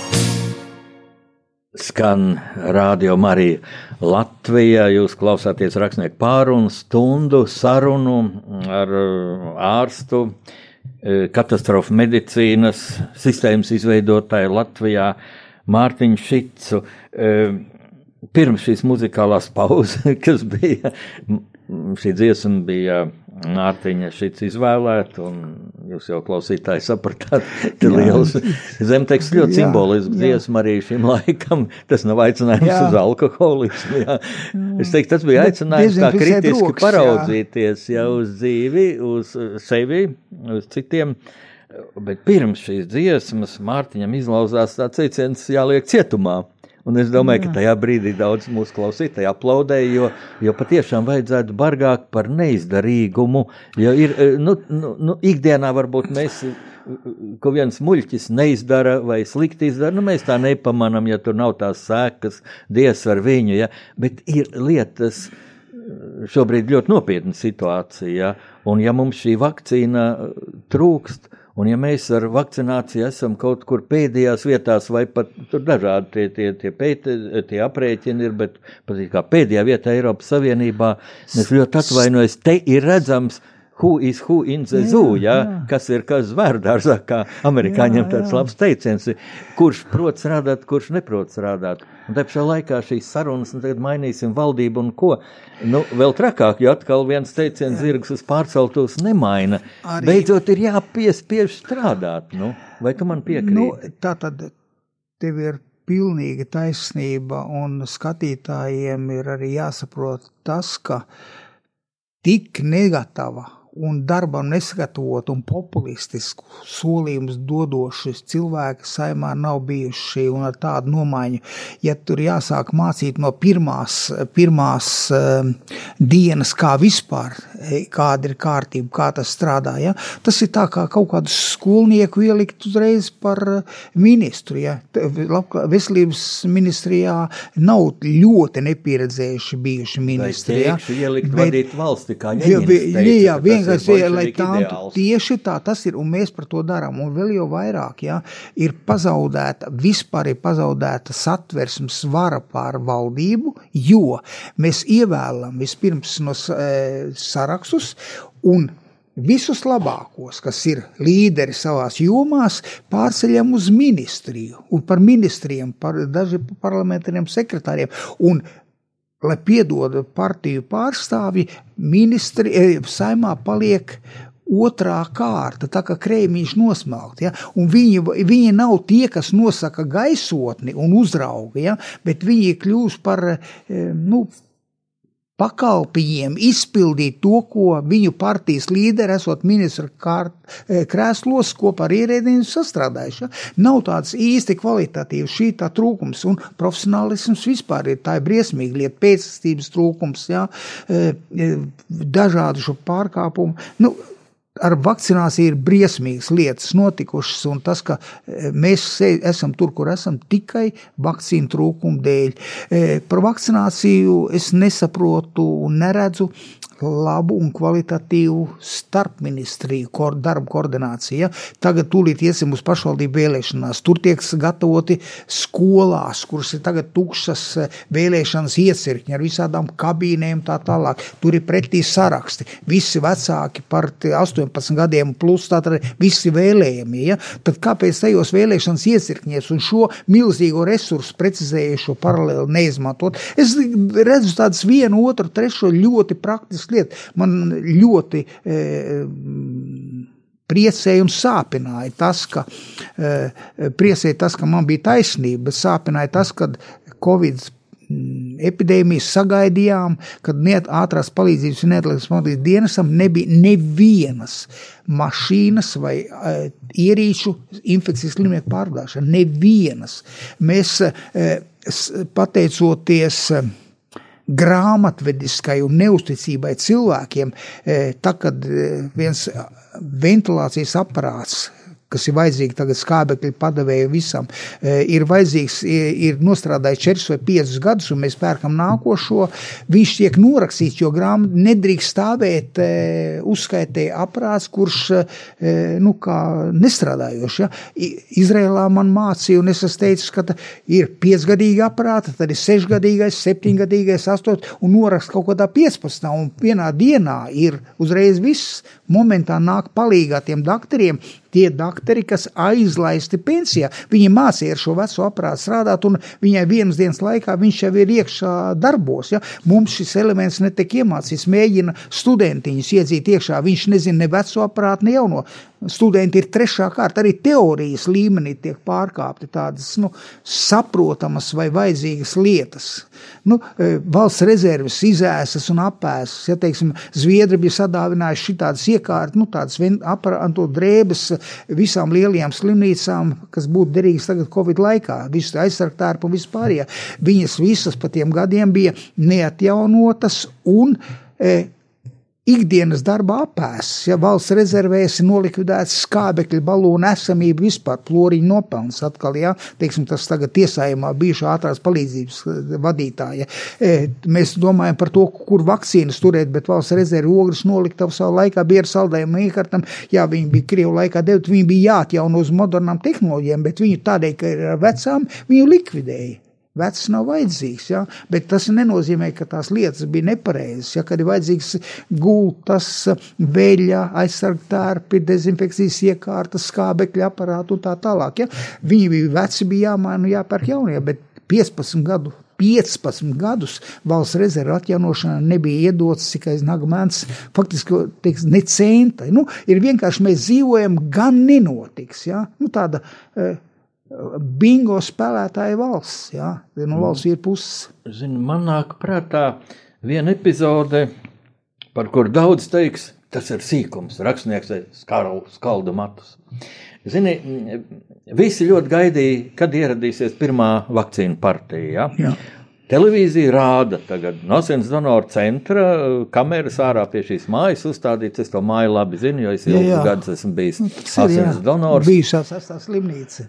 Skan radio Marija Latvijā. Jūs klausāties rakstnieku pārunu stundu sarunu ar uh, ārstu uh, katastrofu medicīnas sistēmas izveidotāju Latvijā Mārtiņu Šicu. Uh, Pirms šīs muzikālās pauzes, kas bija, šī dziesma bija Mārtiņa šits izvēlēta, un jūs jau klausītāji sapratāt, ka liels zemteksts ļoti Jā, simbolisks jā. dziesma arī šim laikam. Tas nav aicinājums Jā. uz alkoholismu. Jā. Es teiktu, tas bija aicinājums tā kritiski rokas, jā. paraudzīties jau uz dzīvi, uz sevi, uz citiem. Bet pirms šīs dziesmas Mārtiņam izlauzās tāds teiciens, jāliek cietumā. Un es domāju, ka tajā brīdī daudz mūsu klausītāji aplaudēja, jo, jo patiešām vajadzētu bargāk par neizdarīgumu. Jo ir, eh, nu, nu, nu, ikdienā varbūt mēs, eh, ko viens muļķis neizdara vai slikti izdara, nu mēs tā nepamanam, ja tur nav tās sēkas, dievs ar viņu, ja? bet ir lietas, šobrīd ļoti nopietna situācija. Ja? Un ja mums šī vakcīna trūkst, un ja mēs ar vakcināciju esam kaut kur pēdējās vietās, vai pat tur dažādi tie, tie, tie, pēti, tie aprēķini ir, bet pat kā pēdējā vietā Eiropas Savienībā, es ļoti atvainojos, te ir redzams, Who is who in the zoo, ja? kas ir kas zvērdārzā, kā amerikāņiem tāds labs teiciens, kurš prot strādāt, kurš neprot strādāt. Un te pašā laikā šīs sarunas, un tagad mainīsim valdību un ko. Nu, vēl trakāk, jo atkal viens teiciens zirgs uz pārceltos nemaina. Arī- Beidzot ir jāpiespiež strādāt, nu, vai tu man piekrīti? Nu, tā tad tev ir pilnīga taisnība, un skatītājiem ir arī jāsaprot tas, ka tik negatava un darbam nesagatavot un populistisku solījumus dodoši cilvēki saimā nav bijuši un ar tādu nomaiņu. Ja tur jāsāk mācīt no pirmās, pirmās um, dienas, kā vispār, eh, kāda ir kārtība, kā tas strādā, ja? tas ir tā kā kaut kādu skolnieku ielikt uzreiz par eh, ministru. Ja? Veselības ministrijā nav ļoti nepieredzējuši bijuši ministri. ja? ielikt Bet- vadīt valsti, kā Jā, vi- teica, jā, jā, tas ir lai tā ideāls. tieši tā tas ir, un mēs par to darām. Un vēl jau vairāk, jā, ir pazaudēta, vispār ir pazaudēta satversmes vara pār valdību, jo mēs ievēlam vispirms no eh, sarakstus un Visus labākos, kas ir līderi savā jomās, pārceļam uz ministriju un par ministriem, par dažiem parlamentāriem sekretāriem. Un lai piedod partiju pārstāvji, ministri eh, saimā paliek otrā kārta, tā kā krēmiņš nosmelt. Ja? Un Viņi, viņi nav tie, kas nosaka gaisotni un uzrauga, ja? bet viņi kļūst par eh, nu, pakalpiem izpildīt to, ko viņu partijas līderi, esot ministra eh, krēslos, kopā ar ierēdījiem sastrādājuši. Ja? Nav tāds īsti kvalitatīvs šī tā trūkums, un profesionālisms vispār ir tā ir briesmīga lieta, pēcstības trūkums, ja? Eh, eh, dažādu šo pārkāpumu. Nu, ar vakcināciju ir briesmīgas lietas notikušas, un tas, ka e, mēs esam tur, kur esam, tikai vakcīnu trūkuma dēļ. E, Par vakcināciju es nesaprotu un neredzu labu un kvalitatīvu starpministriju ko, darbu koordināciju. Ja? Tagad tūlīt iesim uz pašvaldību vēlēšanās. Tur tiek gatavoti skolās, kuras ir tagad tukšas eh, vēlēšanas iecirkņi ar visādām kabīnēm tā tālāk. Tur ir pretī saraksti. Visi vecāki par 18 gadiem plus tātad visi vēlējami. Ja? Tad kāpēc tajos vēlēšanas iecirkņies un šo milzīgo resursu precizējušo paralēli neizmantot? Es redzu tādas vienu, otru, trešo ļoti praktisku lietu. Man ļoti e, priecēja un sāpināja tas, ka, e, priecēja tas, ka man bija taisnība, bet sāpināja tas, ka Covid mm, epidēmijas sagaidījām, kad niet, ātrās palīdzības un neatliekas palīdzības dienesam nebija nevienas mašīnas vai uh, ierīču infekcijas slimnieku pārvadāšana. Nevienas. Mēs uh, pateicoties uh, grāmatvediskai un neusticībai cilvēkiem, tā kad viens ventilācijas aparāts kas ir vajadzīgi tagad skābekļa padevēju visam, e, ir vajadzīgs, ir nostrādājis 4 vai 5 gadus, un mēs pērkam nākošo, viņš tiek norakstīts, jo grāmata nedrīkst stāvēt e, uzskaitē aprāts, kurš, e, nu, nestrādājošs. Ja? Izrēlā man mācīja, un es esmu teicis, ka ir 5 gadīgi aprāti, tad ir 6 gadīgais, 7 gadīgais, 8, un norakst kaut kādā 15, un vienā dienā ir uzreiz viss, momentā nāk palīgā tiem doktoriem, tie doktori, kas aizlaisti pensijā. Viņi mācīja ar šo veco aprātu strādāt, un viņai vienas dienas laikā viņš jau ir iekšā darbos. Ja? Mums šis elements netiek iemācīts, mēģina studentiņus iedzīt iekšā. Viņš nezina ne veco aprātu, ne jauno studenti ir trešā kārta, arī teorijas līmenī tiek pārkāpti tādas nu, saprotamas vai vajadzīgas lietas. Nu, e, valsts rezerves izēsas un apēsas, ja teiksim, Zviedri bija sadāvinājuši šitādas iekārtas, nu, tādas aparātu drēbes visām lielajām slimnīcām, kas būtu derīgas tagad Covid laikā, visas aizsargtērpu un vispārējā. Viņas visas pa tiem gadiem bija neatjaunotas un e, ikdienas darba apēsts, ja valsts rezervēs ir nolikvidēts skābekļa balonu esamība vispār, ploriņu nopelns atkal, ja, teiksim, tas tagad tiesājumā bijušā ātrās palīdzības eh, vadītāja. E, mēs domājam par to, kur vakcīnas turēt, bet valsts rezerve ogres nolikta savā laikā ar saldējumu iekartam, jā, viņi bija Krievu laikā devot, viņi bija jāatjauno uz modernām tehnoloģijām, bet viņu tādēļ, ka ir vecām, viņu likvidēja. Vecs nav vajadzīgs, ja? bet tas nenozīmē, ka tās lietas bija nepareizas. Ja? Kad ir vajadzīgs gultas, veļa, aizsargtērpi, dezinfekcijas iekārtas, skābekļa aparātu un tā tālāk. Ja? Viņi bija veci, bija jāmaina, jāpērk jaunie, bet 15 gadu 15 gadus valsts rezervu atjaunošanā nebija iedots tikai nagmēns, faktiski teiks, ne centa. Nu, ir vienkārši mēs dzīvojam, gan nenotiks. Ja? Nu, tāda, eh, bingo spēlētāja valsts. Jā, no nu, valsts ir puses. Zinu, man nāk prātā viena epizode, par kur daudz teiks, tas ir sīkums, rakstnieks skaldu matus. Zini, visi ļoti gaidīja, kad ieradīsies pirmā vakcīnu partija. Ja? Jā. Televīzija rāda, tagad no Sēnes donoru centra kameras ārā pie šīs mājas uzstādīts. Es to māju labi zinu, jo es ilgus gadus esmu bijis Sēnes donors. Bijušās slimnīca.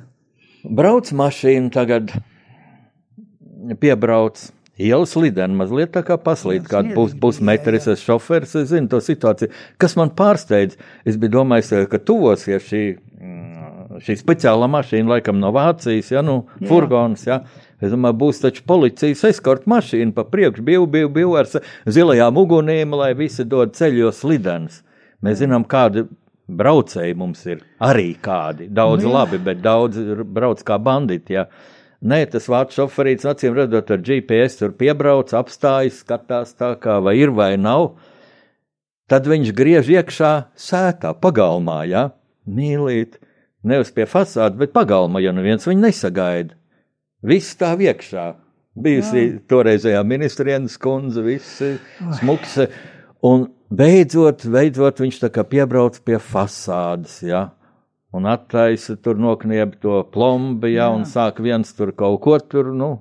Brauc mašīna tagad, piebrauc ielas lidena, mazliet tā kā paslīd, kādu pus, pusmetris es šoferis, es zinu to situāciju. Kas man pārsteidz, es biju domājis, ka tuvosies šī, mm, šī speciālā mašīna, laikam no Vācijas, ja, nu, jā. furgons, ja. Es domāju, būs taču policijas eskorta mašīna pa priekšu, bija, bija, bija ar zilajām ugunīm, lai visi dod ceļos lidenas. Mēs zinām, kāda braucēji mums ir arī kādi. Daudz nu, jā. labi, bet daudz brauc kā bandīti. Ja. Nē, tas vācu šoferīts, acīm redzot, ar GPS tur piebrauc, apstājas, skatās tā kā vai ir vai nav. Tad viņš griež iekšā sētā, pagalmā, ja mīlīt, nevis pie fasādes, bet pagalmā, ja neviens viņu nesagaida. Viss tā iekšā. Bijusi Jā. toreizējā ministrienas kundze, viss smuks. Un beidzot, beidzot viņš tā kā piebrauc pie fasādes, ja, un attaisa tur noknieb to plombi, ja, un sāk viens tur kaut ko tur, nu,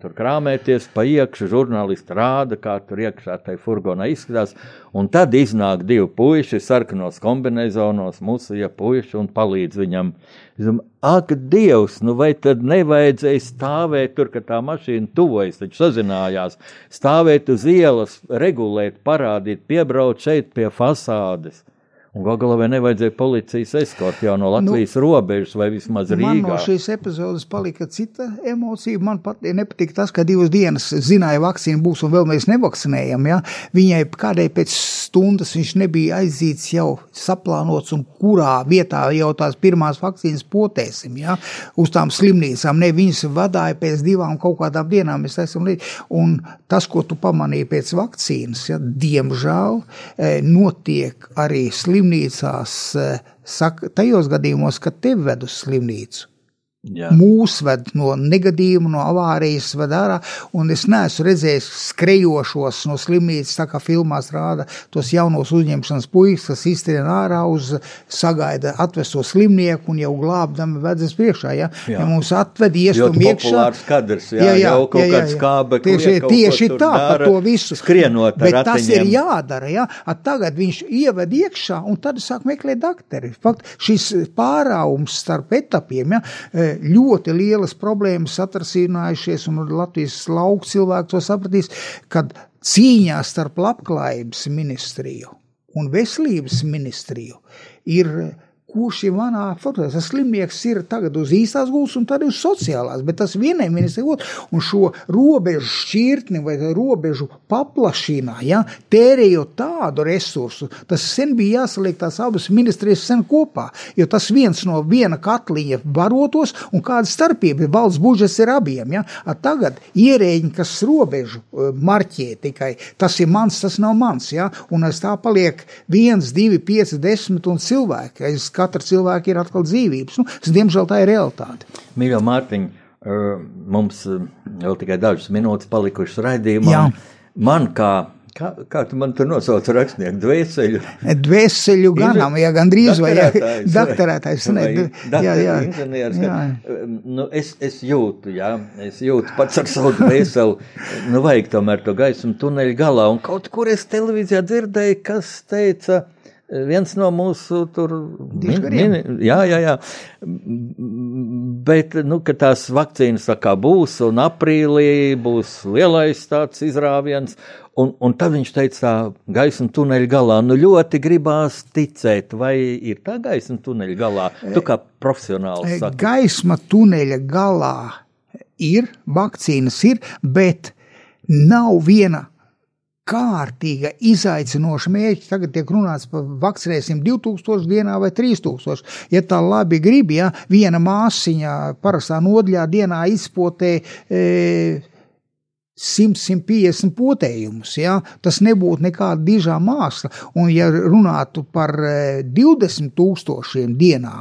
tur krāpēties pa iekšā. Žurnālisti rāda, kā tur iekšā tajā furgonā izskatās. Un tad iznāk divi puiši sarkanos kombinēzonos, musija puiši un palīdz viņam. Es domāju, ak, Dievs, nu vai tad nevajadzēja stāvēt tur, kad tā mašīna tuvojas, taču sazinājās, stāvēt uz ielas, regulēt, parādīt, piebraukt šeit pie fasādes. Un gal galā vai nevajadzēja policijas eskorti jau no Latvijas nu, robežas vai vismaz Rīgā? Man no šīs epizodes palika cita emocija. Man pat nepatīk tas, ka divas dienas zināja, vakcīna būs un vēl mēs nevakcinējam. Ja? Viņai kādai pēc stundas viņš nebija aizīts jau saplānots un kurā vietā jau tās pirmās vakcīnas potēsim. Ja? Uz tām slimnīcām. Ne, viņas vadāja pēc divām kaut kādām dienām. Mēs esam līdzi. Un tas, ko tu pamanīji pēc vakcīnas, ja? diemžēl eh, notiek arī slimnīcās slimnīcās, eh, saka, tajos gadījumos, kad tevi ved uz slimnīcu. Jā. Mūs ved no negadījuma, no avārijas, ved ārā. Un es neesmu redzējis skrejošos no slimnīcas, tā kā filmās rāda tos jaunos uzņemšanas puikas, kas iztrien ārā uz sagaida atvesto slimnieku un jau glābdami vedzas priekšā. Ja, jā. ja mums atved iestum iekšā. Kadrs, jā, jā, jā, jau kaut jā, jā, kāds kābe, tieši, tieši tā, par to visu. Skrienot ar Bet ratiņiem. tas ir jādara, ja. At tagad viņš ieved iekšā un tad sāk meklēt dakteri. Fakt, šis pārāums starp etapiem, ja, ļoti lielas problēmas atrasinājušies, un Latvijas lauku cilvēki to sapratīs, kad cīņā starp labklājības ministriju un veselības ministriju ir kurš ir manā fotografijā. Tas slimnieks ir tagad uz īstās gultas un tad uz sociālās, bet tas vienai ministrija un šo robežu šķirtni vai robežu paplašinā, ja, tērējot tādu resursu, tas sen bija jāsaliek tās abas ministrijas sen kopā, jo tas viens no viena katliņa barotos un kāda starpība, valsts budžets ir abiem, ja. A tagad ierēģi, kas robežu e, marķē tikai, tas ir mans, tas nav mans, ja, un aiz tā paliek viens, divi, pieci, desmit un cilvēki. Es katra cilvēka ir atkal dzīvības. Nu, tas, diemžēl tā ir realitāte. Mīļā Mārtiņa, mums vēl tikai dažas minūtes palikušas raidījumā. Man kā Kā, kā tu man tur nosauc rakstnieku dvēseli? Dvēseli ganam, ja gandrīz vai dakterētājs. Ne, jā, jā. Inženieris, jā. Ka, nu, es, es jūtu, jā, es jūtu pats ar savu dvēseli, nu vajag tomēr to gaismu tuneļu galā. Un kaut kur es televīzijā dzirdēju, kas teica, viens no mūsu tur min, min, jā, jā, jā. Bet, nu, ka tās vakcīnas tā kā būs, un aprīlī būs lielais tāds izrāviens, un, un tad viņš teica tā gaisma tuneļa galā, nu ļoti gribās ticēt, vai ir tā gaisma tuneļa galā, tu kā profesionāls saki. Gaisma tuneļa galā ir, vakcīnas ir, bet nav viena kārtīga, izaicinoša mērķa. Tagad tiek runāts par vakcinēsim 2000 dienā vai 3000. Ja tā labi grib, ja viena māsiņa parastā nodļā dienā izpotē. E, 100-150 potējumus. Ja? Tas nebūtu nekāda dižā māksla. Un, ja runātu par 20 e, dienā,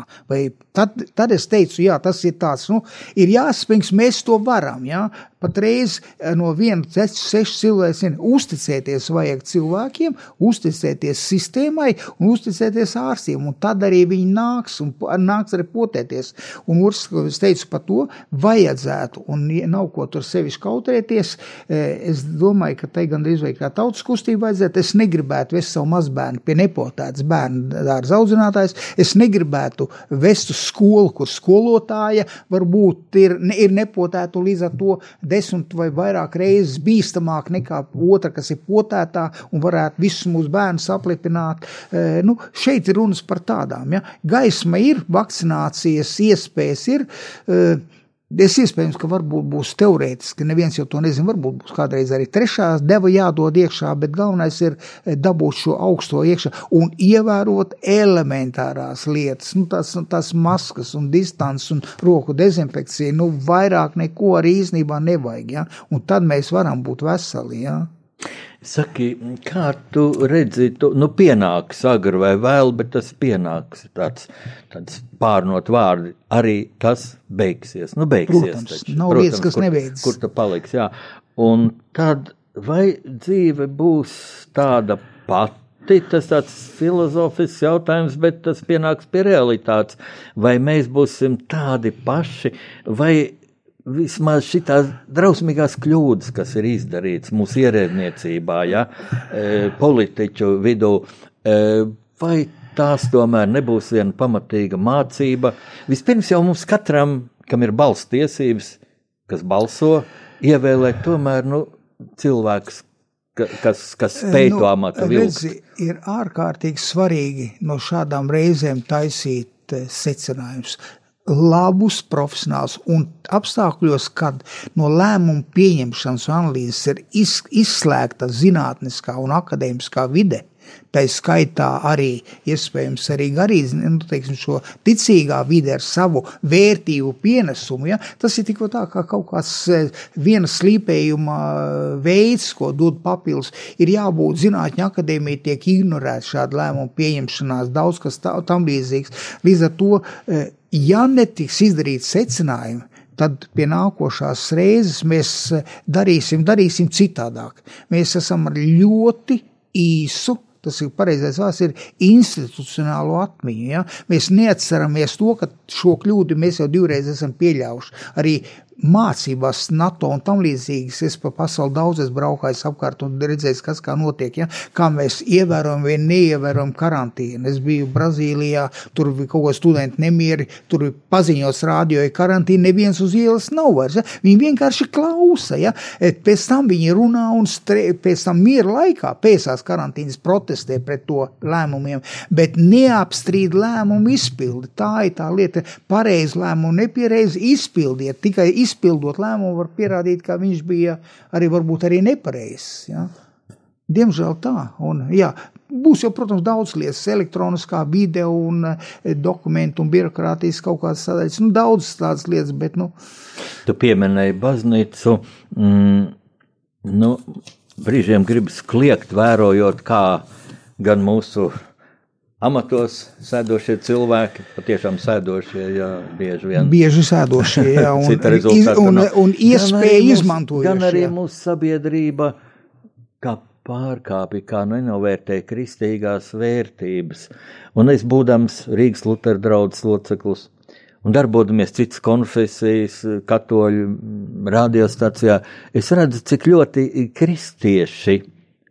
tad, tad es teicu, jā, tas ir tāds, nu, ir jāspēj, mēs to varam. Ja? Patreiz eh, no viena sešu cilvēkiem uzticēties vajag cilvēkiem, uzticēties sistēmai un uzticēties ārstiem. Un tad arī viņi nāks un nāks arī potēties. Un otrs, ko es teicu par to, vajadzētu, un nav ko tur sevišķi kautrēties. Eh, es domāju, ka tai gandrīz vai kā tautas kustība vajadzētu. Es negribētu vest savu mazbērnu pie nepotētas bērnu dārza audzinātājs. Es negribētu vest uz skolu, kur skolotāja varbūt ir, ir nepotēta līdz ar to desmit vai vairāk reizes bīstamāk nekā otra, kas ir potētā un varētu visus mūsu bērnus aplipināt. E, nu, šeit ir runas par tādām. Ja? Gaisma ir, vakcinācijas iespējas ir. Es iespējams, ka varbūt būs teorētiski, neviens jau to nezina. Varbūt būs kādreiz arī trešā deva jādod iekšā, bet galvenais ir eh, dabūt šo augsto iekšā un ievērot elementārās lietas, nu, tās, tās maskas un distants un roku dezinfekcija. Nu, vairāk neko arī īstenībā nevajag, ja? un tad mēs varam būt veseli. Ja? Saki, kā tu redzi, tu, nu pienāks agri vai vēl, bet tas pienāks tāds, tāds pārnot vārdi. Arī tas beigsies. Nu, beigsies Protams, taču. nav Protams, vietas, kas kur, nebeidzas. Kur tu paliks, jā. Un tad vai dzīve būs tāda pati? Tas tāds filozofisks jautājums, bet tas pienāks pie realitātes. Vai mēs būsim tādi paši, vai vismaz šīs drausmīgās kļūdas, kas ir izdarītas mūsu ierēdniecībā, ja, e, politiķu vidū, e, vai tās tomēr nebūs viena pamatīga mācība. Vispirms jau mums katram, kam ir balss tiesības, kas balso, ievēlēt tomēr nu, cilvēkus, kas, kas spēj nu, to amatu vilkt. Ir ārkārtīgi svarīgi no šādām reizēm taisīt secinājumus labus profesionālus un apstākļos, kad no lēmumu pieņemšanas un analīzes ir izslēgta zinātniskā un akadēmiskā vide. Tā skaitā arī iespējams arī garīgi nu, teiksim, šo ticīgā vide ar savu vērtību pienesumu. Ja? Tas ir tikko tā kā kaut kāds e, viena slīpējuma veids, ko dod papildus. Ir jābūt zinātņu akadēmija, tiek ignorēta šāda lēmuma pieņemšanās, daudz kas tā, tam līdzīgs. Līdz ar to, e, ja netiks izdarīt secinājumi, tad pie nākošās reizes mēs e, darīsim, darīsim citādāk. Mēs esam ar ļoti īsu tas ir pareizais vārds, ir institucionālo atmiņu. Ja? Mēs neatceramies to, ka šo kļūdu mēs jau divreiz esam pieļāvuši. Arī mācībās, NATO un tam līdzīgas. Es pa pasauli daudz esmu braukājis apkārt un redzējis, kas kā notiek, ja? kā mēs ievērojam vai neievērojam karantīnu. Es biju Brazīlijā, tur bija kaut ko studenti nemieri, tur bija paziņots rādio, ja karantīna neviens uz ielas nav vairs. Ja? Viņi vienkārši klausa, ja? pēc tam viņi runā un stre... pēc tam miera laikā pēcās karantīnas protestē pret to lēmumiem, bet neapstrīd lēmumu izpildi. Tā ir tā lieta, pareizi lēmumu nepiereizi izpildiet, tikai izpildot lēmumu, var pierādīt, ka viņš bija arī varbūt arī nepareizs. Ja? Diemžēl tā. Un, jā, būs jau, protams, daudz lietas, elektroniskā video un e, dokumentu un birokrātijas kaut kādas sadaļas. Nu, daudz tādas lietas, bet. Nu. Tu pieminēji baznīcu. Mm, nu, brīžiem gribas kliegt, vērojot, kā gan mūsu amatos sēdošie cilvēki, patiešām sēdošie, jā, bieži vien. Bieži sēdošie, jā, un, iz, un, un iespēja izmantot. Gan arī mūsu sabiedrība, kā pārkāpja, kā nenovērtē kristīgās vērtības. Un es būdams Rīgas Lutera draudzes loceklis un darbodamies citas konfesijas, katoļu radiostacijā, es redzu, cik ļoti kristieši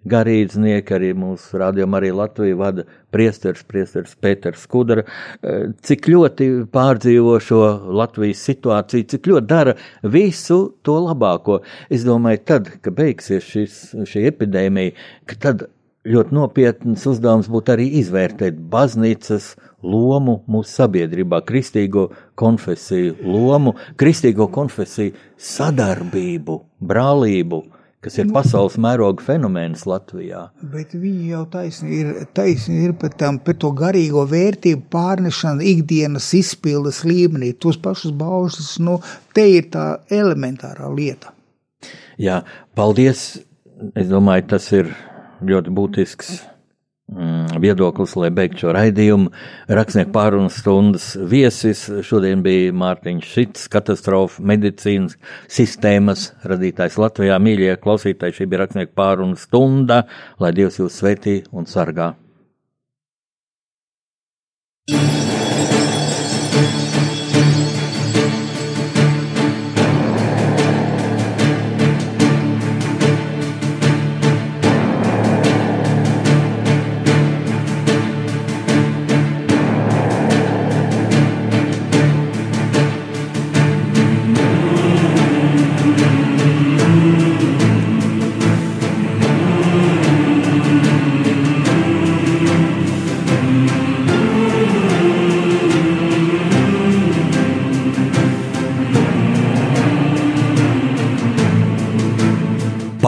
garīdznieki, arī mūsu rādījumā arī Latvija vada priesteris, priesteris Pēters Skudra, eh, cik ļoti pārdzīvo šo Latvijas situāciju, cik ļoti dara visu to labāko. Es domāju, tad, kad beigsies šis, šī epidēmija, ka tad ļoti nopietns uzdevums būtu arī izvērtēt baznīcas lomu mūsu sabiedrībā, kristīgo konfesiju lomu, kristīgo konfesiju sadarbību, brālību kas ir nu, pasaules mēroga fenomens Latvijā. Bet viņi jau taisni ir, taisni ir par, tam, par to garīgo vērtību pārnešanu ikdienas izpildes līmenī. Tos pašus baušus, nu, te ir tā elementārā lieta. Jā, paldies. Es domāju, tas ir ļoti būtisks viedoklis, lai beigtu šo raidījumu. Rakstnieku pārunas stundas viesis šodien bija Mārtiņš Šits, katastrofa medicīnas sistēmas radītājs Latvijā. Mīļie klausītāji, šī bija rakstnieku pārunas stunda, lai Dievs jūs svētī un sargā.